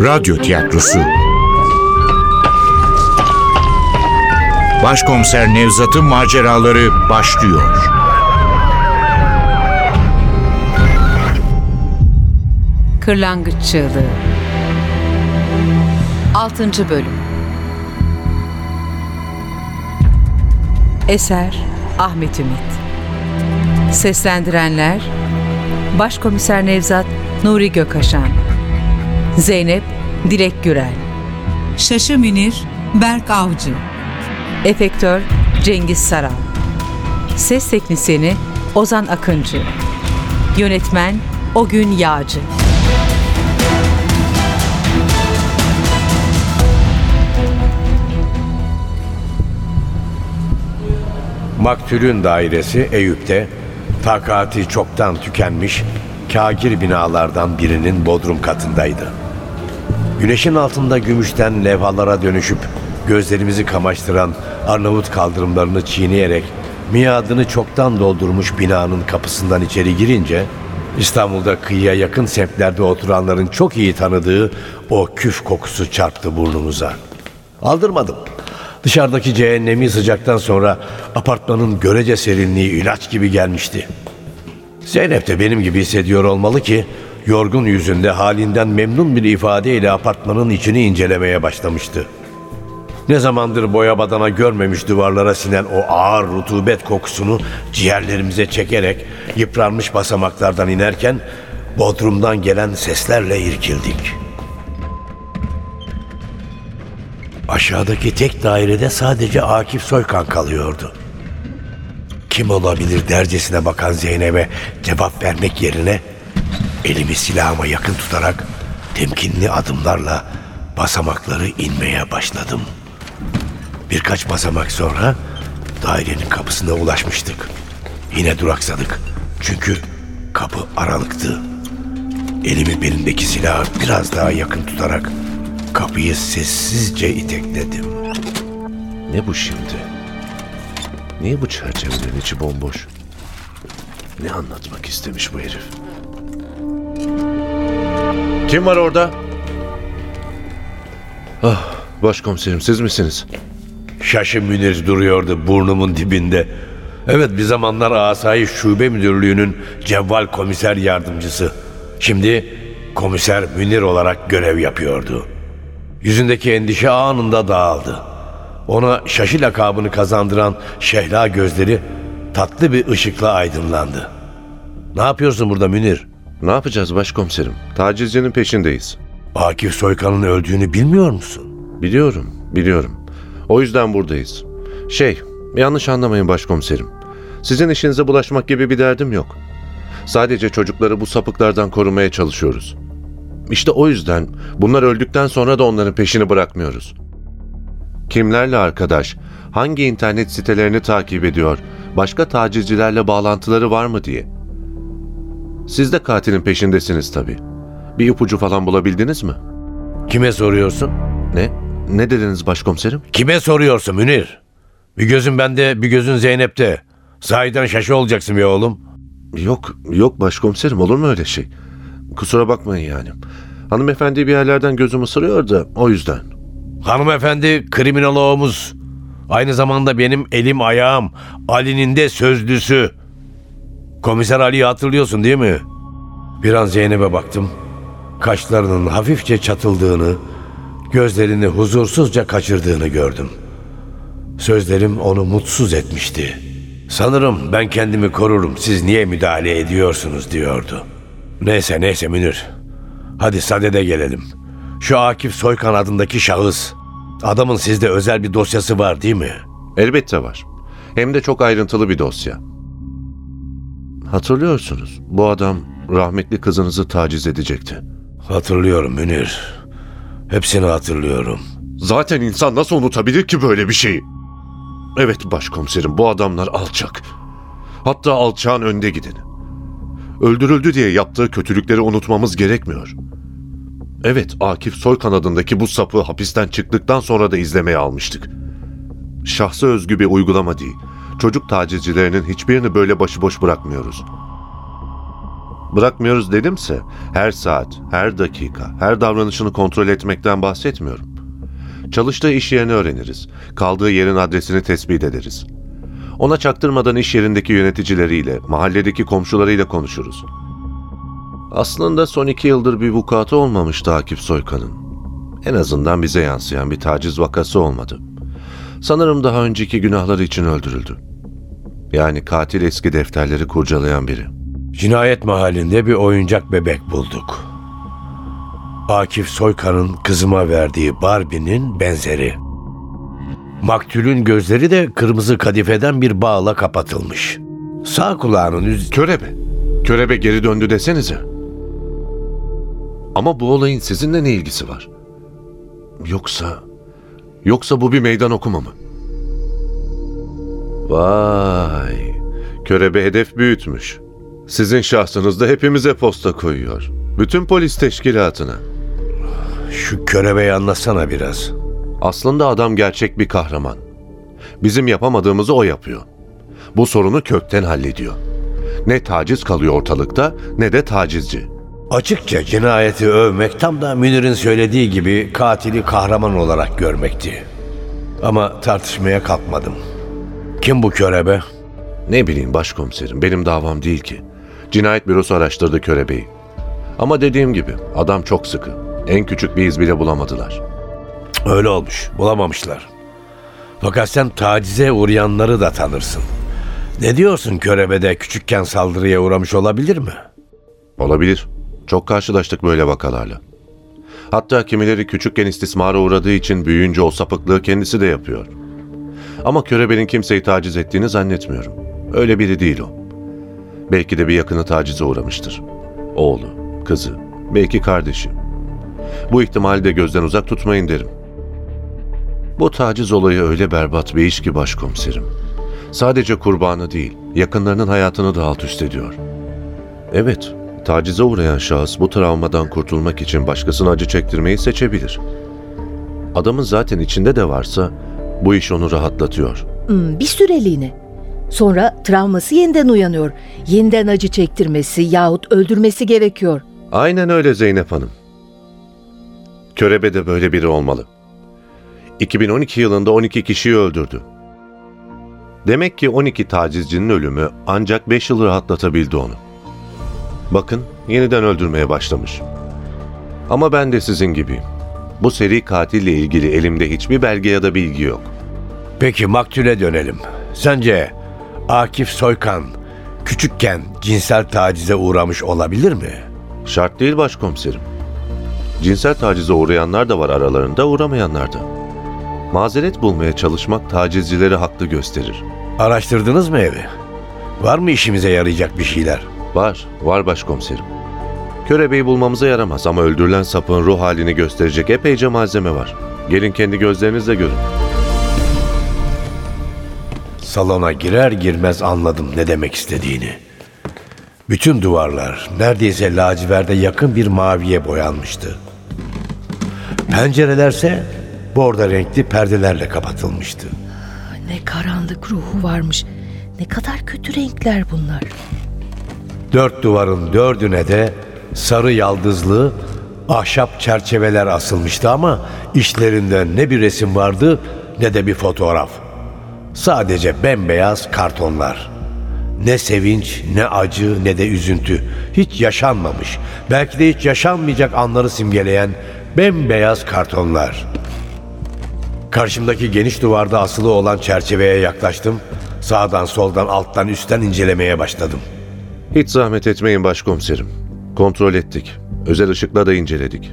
Radyo Tiyatrosu Başkomiser Nevzat'ın maceraları başlıyor. Kırlangıç Çığlığı 6. Bölüm Eser Ahmet Ümit Seslendirenler Başkomiser Nevzat Nuri Gökaşan Zeynep Dilek Gürel Şaşı Münir, Berk Avcı. Efektör Cengiz Saral Ses Teknisini Ozan Akıncı Yönetmen Ogün Yağcı Maktulün dairesi Eyüp'te takati çoktan tükenmiş kagir binalardan birinin bodrum katındaydı. Güneşin altında gümüşten levhalara dönüşüp gözlerimizi kamaştıran Arnavut kaldırımlarını çiğneyerek miadını çoktan doldurmuş binanın kapısından içeri girince İstanbul'da kıyıya yakın semtlerde oturanların çok iyi tanıdığı o küf kokusu çarptı burnumuza. Aldırmadım. Dışarıdaki cehennemi sıcaktan sonra apartmanın görece serinliği ilaç gibi gelmişti. Zeynep de benim gibi hissediyor olmalı ki yorgun yüzünde halinden memnun bir ifadeyle apartmanın içini incelemeye başlamıştı. Ne zamandır boya badana görmemiş duvarlara sinen o ağır rutubet kokusunu ciğerlerimize çekerek yıpranmış basamaklardan inerken bodrumdan gelen seslerle irkildik. Aşağıdaki tek dairede sadece Akif Soykan kalıyordu. Kim olabilir dercesine bakan Zeynep'e cevap vermek yerine elimi silahıma yakın tutarak temkinli adımlarla basamakları inmeye başladım. Birkaç basamak sonra dairenin kapısına ulaşmıştık. Yine duraksadık. Çünkü kapı aralıktı. Elimi belimdeki silahı biraz daha yakın tutarak kapıyı sessizce itekledim. Ne bu şimdi? Niye bu çerçevelerin içi bomboş? Ne anlatmak istemiş bu herif? Kim var orada? Ah, başkomiserim siz misiniz? Şaşı Münir duruyordu burnumun dibinde. Evet bir zamanlar Asayiş Şube Müdürlüğü'nün cevval komiser yardımcısı. Şimdi komiser Münir olarak görev yapıyordu. Yüzündeki endişe anında dağıldı. Ona şaşı lakabını kazandıran şehla gözleri tatlı bir ışıkla aydınlandı. Ne yapıyorsun burada Münir? Ne yapacağız başkomiserim? Tacizcinin peşindeyiz. Akif Soykan'ın öldüğünü bilmiyor musun? Biliyorum, biliyorum. O yüzden buradayız. Şey, yanlış anlamayın başkomiserim. Sizin işinize bulaşmak gibi bir derdim yok. Sadece çocukları bu sapıklardan korumaya çalışıyoruz. İşte o yüzden bunlar öldükten sonra da onların peşini bırakmıyoruz. Kimlerle arkadaş, hangi internet sitelerini takip ediyor, başka tacizcilerle bağlantıları var mı diye. Siz de katilin peşindesiniz tabii. Bir ipucu falan bulabildiniz mi? Kime soruyorsun? Ne? Ne dediniz başkomiserim? Kime soruyorsun Münir? Bir gözün bende, bir gözün Zeynep'te. Sahiden şaşı olacaksın be oğlum. Yok, yok başkomiserim olur mu öyle şey? Kusura bakmayın yani. Hanımefendi bir yerlerden gözüm ısırıyor da o yüzden. Hanımefendi kriminoloğumuz. Aynı zamanda benim elim ayağım. Ali'nin de sözlüsü. Komiser Ali'yi hatırlıyorsun değil mi? Bir an Zeynep'e baktım. Kaşlarının hafifçe çatıldığını, gözlerini huzursuzca kaçırdığını gördüm. Sözlerim onu mutsuz etmişti. Sanırım ben kendimi korurum, siz niye müdahale ediyorsunuz diyordu. Neyse neyse Münir. Hadi sadede gelelim. Şu Akif Soykan adındaki şahıs. Adamın sizde özel bir dosyası var değil mi? Elbette var. Hem de çok ayrıntılı bir dosya. Hatırlıyorsunuz bu adam rahmetli kızınızı taciz edecekti. Hatırlıyorum Münir. Hepsini hatırlıyorum. Zaten insan nasıl unutabilir ki böyle bir şeyi? Evet başkomiserim bu adamlar alçak. Hatta alçağın önde gideni. Öldürüldü diye yaptığı kötülükleri unutmamız gerekmiyor. Evet Akif Soykan adındaki bu sapı hapisten çıktıktan sonra da izlemeye almıştık. Şahsa özgü bir uygulama değil. Çocuk tacizcilerinin hiçbirini böyle başıboş bırakmıyoruz. Bırakmıyoruz dedimse her saat, her dakika, her davranışını kontrol etmekten bahsetmiyorum. Çalıştığı iş yerini öğreniriz. Kaldığı yerin adresini tespit ederiz. Ona çaktırmadan iş yerindeki yöneticileriyle, mahalledeki komşularıyla konuşuruz. Aslında son iki yıldır bir vukuatı olmamıştı Akif Soykan'ın. En azından bize yansıyan bir taciz vakası olmadı. Sanırım daha önceki günahları için öldürüldü. Yani katil eski defterleri kurcalayan biri. Cinayet mahallinde bir oyuncak bebek bulduk. Akif Soykan'ın kızıma verdiği Barbie'nin benzeri. Maktulün gözleri de kırmızı kadifeden bir bağla kapatılmış. Sağ kulağının üz... Körebe. Körebe geri döndü desenize. Ama bu olayın sizinle ne ilgisi var? Yoksa... Yoksa bu bir meydan okuma mı? Vay. Körebe hedef büyütmüş. Sizin şahsınızda hepimize posta koyuyor. Bütün polis teşkilatına. Şu körebeyi anlatsana biraz. Aslında adam gerçek bir kahraman. Bizim yapamadığımızı o yapıyor. Bu sorunu kökten hallediyor. Ne taciz kalıyor ortalıkta ne de tacizci. Açıkça cinayeti övmek tam da Münir'in söylediği gibi katili kahraman olarak görmekti. Ama tartışmaya kalkmadım. Kim bu körebe? Ne bileyim başkomiserim benim davam değil ki. Cinayet bürosu araştırdı körebeyi. Ama dediğim gibi adam çok sıkı. En küçük bir iz bile bulamadılar. Öyle olmuş. Bulamamışlar. Fakat sen tacize uğrayanları da tanırsın. Ne diyorsun körebede küçükken saldırıya uğramış olabilir mi? Olabilir. Çok karşılaştık böyle vakalarla. Hatta kimileri küçükken istismara uğradığı için büyüyünce o sapıklığı kendisi de yapıyor. Ama körebenin kimseyi taciz ettiğini zannetmiyorum. Öyle biri değil o. Belki de bir yakını tacize uğramıştır. Oğlu, kızı, belki kardeşi. Bu ihtimali de gözden uzak tutmayın derim. Bu taciz olayı öyle berbat bir iş ki başkomiserim. Sadece kurbanı değil, yakınlarının hayatını da alt üst ediyor. Evet, tacize uğrayan şahıs bu travmadan kurtulmak için başkasına acı çektirmeyi seçebilir. Adamın zaten içinde de varsa bu iş onu rahatlatıyor. Hmm, bir süreliğine. Sonra travması yeniden uyanıyor. Yeniden acı çektirmesi yahut öldürmesi gerekiyor. Aynen öyle Zeynep Hanım. Körebe de böyle biri olmalı. 2012 yılında 12 kişiyi öldürdü. Demek ki 12 tacizcinin ölümü ancak 5 yıl rahatlatabildi onu. Bakın yeniden öldürmeye başlamış. Ama ben de sizin gibiyim. Bu seri katille ilgili elimde hiçbir belge ya da bilgi yok. Peki maktule dönelim. Sence Akif Soykan küçükken cinsel tacize uğramış olabilir mi? Şart değil başkomiserim. Cinsel tacize uğrayanlar da var aralarında, uğramayanlar da. Mazeret bulmaya çalışmak tacizcileri haklı gösterir. Araştırdınız mı evi? Var mı işimize yarayacak bir şeyler? Var, var başkomiserim. Körebeyi bulmamıza yaramaz ama öldürülen sapın ruh halini gösterecek epeyce malzeme var. Gelin kendi gözlerinizle görün. Salona girer girmez anladım ne demek istediğini. Bütün duvarlar neredeyse laciverde yakın bir maviye boyanmıştı. Pencerelerse bordo renkli perdelerle kapatılmıştı. Ne karanlık ruhu varmış. Ne kadar kötü renkler bunlar. Dört duvarın dördüne de sarı yaldızlı ahşap çerçeveler asılmıştı ama işlerinde ne bir resim vardı ne de bir fotoğraf. Sadece bembeyaz kartonlar. Ne sevinç, ne acı, ne de üzüntü. Hiç yaşanmamış, belki de hiç yaşanmayacak anları simgeleyen bembeyaz kartonlar. Karşımdaki geniş duvarda asılı olan çerçeveye yaklaştım. Sağdan, soldan, alttan, üstten incelemeye başladım. Hiç zahmet etmeyin başkomiserim. Kontrol ettik. Özel ışıkla da inceledik.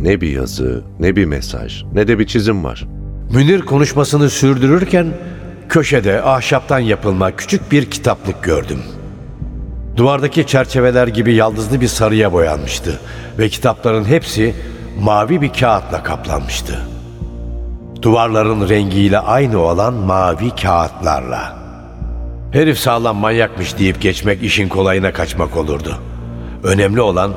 Ne bir yazı, ne bir mesaj, ne de bir çizim var. Münir konuşmasını sürdürürken köşede ahşaptan yapılma küçük bir kitaplık gördüm. Duvardaki çerçeveler gibi yaldızlı bir sarıya boyanmıştı ve kitapların hepsi mavi bir kağıtla kaplanmıştı. Duvarların rengiyle aynı olan mavi kağıtlarla. Herif sağlam manyakmış deyip geçmek işin kolayına kaçmak olurdu. Önemli olan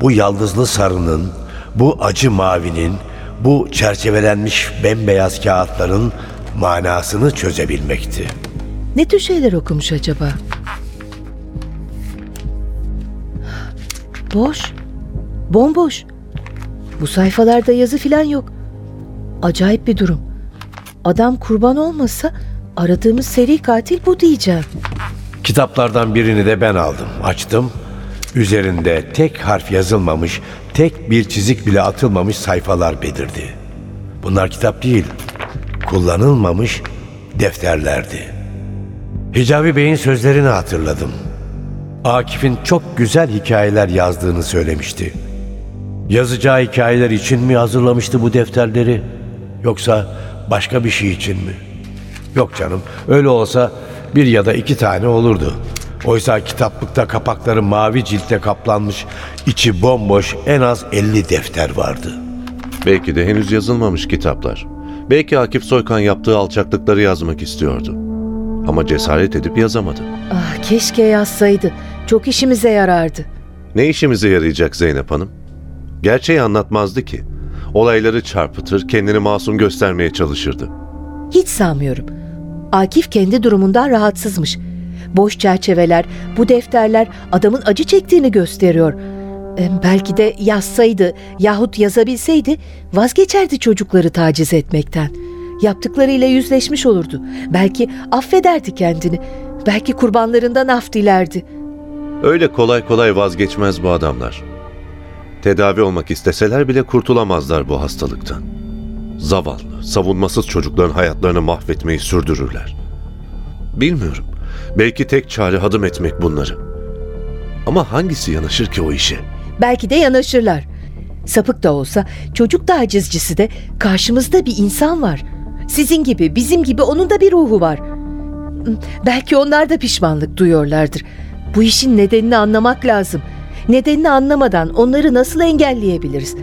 bu yaldızlı sarının, bu acı mavinin, bu çerçevelenmiş bembeyaz kağıtların manasını çözebilmekti. Ne tür şeyler okumuş acaba? Boş. Bomboş. Bu sayfalarda yazı filan yok. Acayip bir durum. Adam kurban olmasa aradığımız seri katil bu diyeceğim. Kitaplardan birini de ben aldım. Açtım. Üzerinde tek harf yazılmamış, tek bir çizik bile atılmamış sayfalar belirdi. Bunlar kitap değil, kullanılmamış defterlerdi. Hicabi Bey'in sözlerini hatırladım. Akif'in çok güzel hikayeler yazdığını söylemişti. Yazacağı hikayeler için mi hazırlamıştı bu defterleri? Yoksa başka bir şey için mi? Yok canım, öyle olsa bir ya da iki tane olurdu. Oysa kitaplıkta kapakları mavi ciltte kaplanmış, içi bomboş en az 50 defter vardı. Belki de henüz yazılmamış kitaplar. Belki Akif Soykan yaptığı alçaklıkları yazmak istiyordu. Ama cesaret edip yazamadı. Ah keşke yazsaydı. Çok işimize yarardı. Ne işimize yarayacak Zeynep Hanım? Gerçeği anlatmazdı ki. Olayları çarpıtır, kendini masum göstermeye çalışırdı. Hiç sanmıyorum. Akif kendi durumundan rahatsızmış. Boş çerçeveler, bu defterler adamın acı çektiğini gösteriyor. E, belki de yazsaydı yahut yazabilseydi vazgeçerdi çocukları taciz etmekten. Yaptıklarıyla yüzleşmiş olurdu. Belki affederdi kendini. Belki kurbanlarından af dilerdi. Öyle kolay kolay vazgeçmez bu adamlar. Tedavi olmak isteseler bile kurtulamazlar bu hastalıktan. Zavallı, savunmasız çocukların hayatlarını mahvetmeyi sürdürürler. Bilmiyorum. Belki tek çare hadım etmek bunları. Ama hangisi yanaşır ki o işe? Belki de yanaşırlar. Sapık da olsa çocuk tacizcisi de karşımızda bir insan var. Sizin gibi, bizim gibi onun da bir ruhu var. Belki onlar da pişmanlık duyuyorlardır. Bu işin nedenini anlamak lazım. Nedenini anlamadan onları nasıl engelleyebiliriz?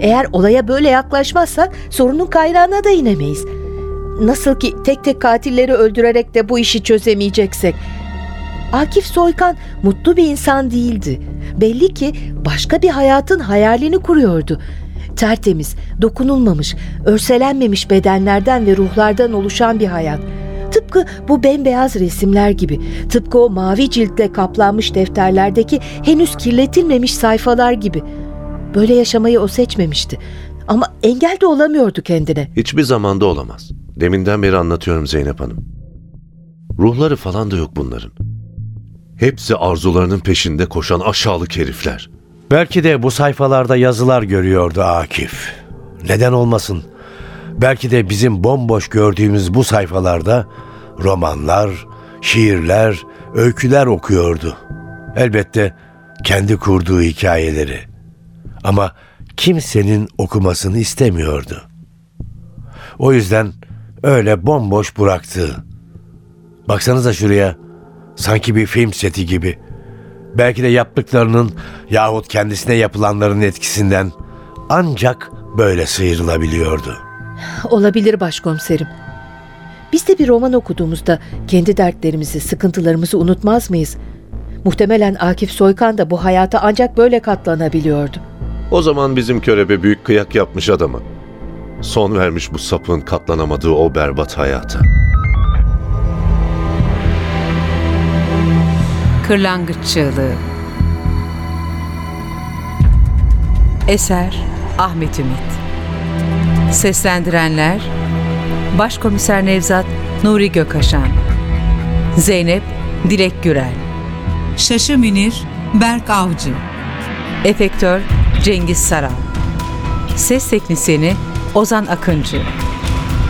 Eğer olaya böyle yaklaşmazsak sorunun kaynağına da inemeyiz. Nasıl ki tek tek katilleri öldürerek de bu işi çözemeyeceksek. Akif Soykan mutlu bir insan değildi. Belli ki başka bir hayatın hayalini kuruyordu. Tertemiz, dokunulmamış, örselenmemiş bedenlerden ve ruhlardan oluşan bir hayat. Tıpkı bu bembeyaz resimler gibi, tıpkı o mavi ciltle kaplanmış defterlerdeki henüz kirletilmemiş sayfalar gibi. Böyle yaşamayı o seçmemişti. Ama engel de olamıyordu kendine. Hiçbir zamanda olamaz. Deminden beri anlatıyorum Zeynep Hanım. Ruhları falan da yok bunların. Hepsi arzularının peşinde koşan aşağılık herifler. Belki de bu sayfalarda yazılar görüyordu Akif. Neden olmasın? Belki de bizim bomboş gördüğümüz bu sayfalarda romanlar, şiirler, öyküler okuyordu. Elbette kendi kurduğu hikayeleri. Ama kimsenin okumasını istemiyordu. O yüzden öyle bomboş bıraktı. Baksanıza şuraya. Sanki bir film seti gibi. Belki de yaptıklarının yahut kendisine yapılanların etkisinden ancak böyle sıyrılabiliyordu. Olabilir başkomiserim. Biz de bir roman okuduğumuzda kendi dertlerimizi, sıkıntılarımızı unutmaz mıyız? Muhtemelen Akif Soykan da bu hayata ancak böyle katlanabiliyordu. O zaman bizim körebe büyük kıyak yapmış adamı. Son vermiş bu sapın katlanamadığı o berbat hayata. Kırlangıç Çığlığı Eser Ahmet Ümit Seslendirenler Başkomiser Nevzat Nuri Gökaşan Zeynep Dilek Gürel Şaşı Münir, Berk Avcı. Efektör Cengiz Saral Ses Teknisini Ozan Akıncı.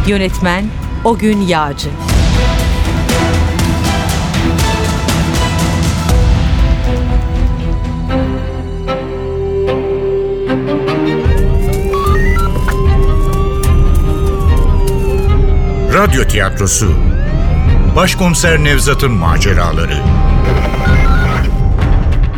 Yönetmen Ogün Yağcı. Radyo tiyatrosu. Başkomiser Nevzat'ın maceraları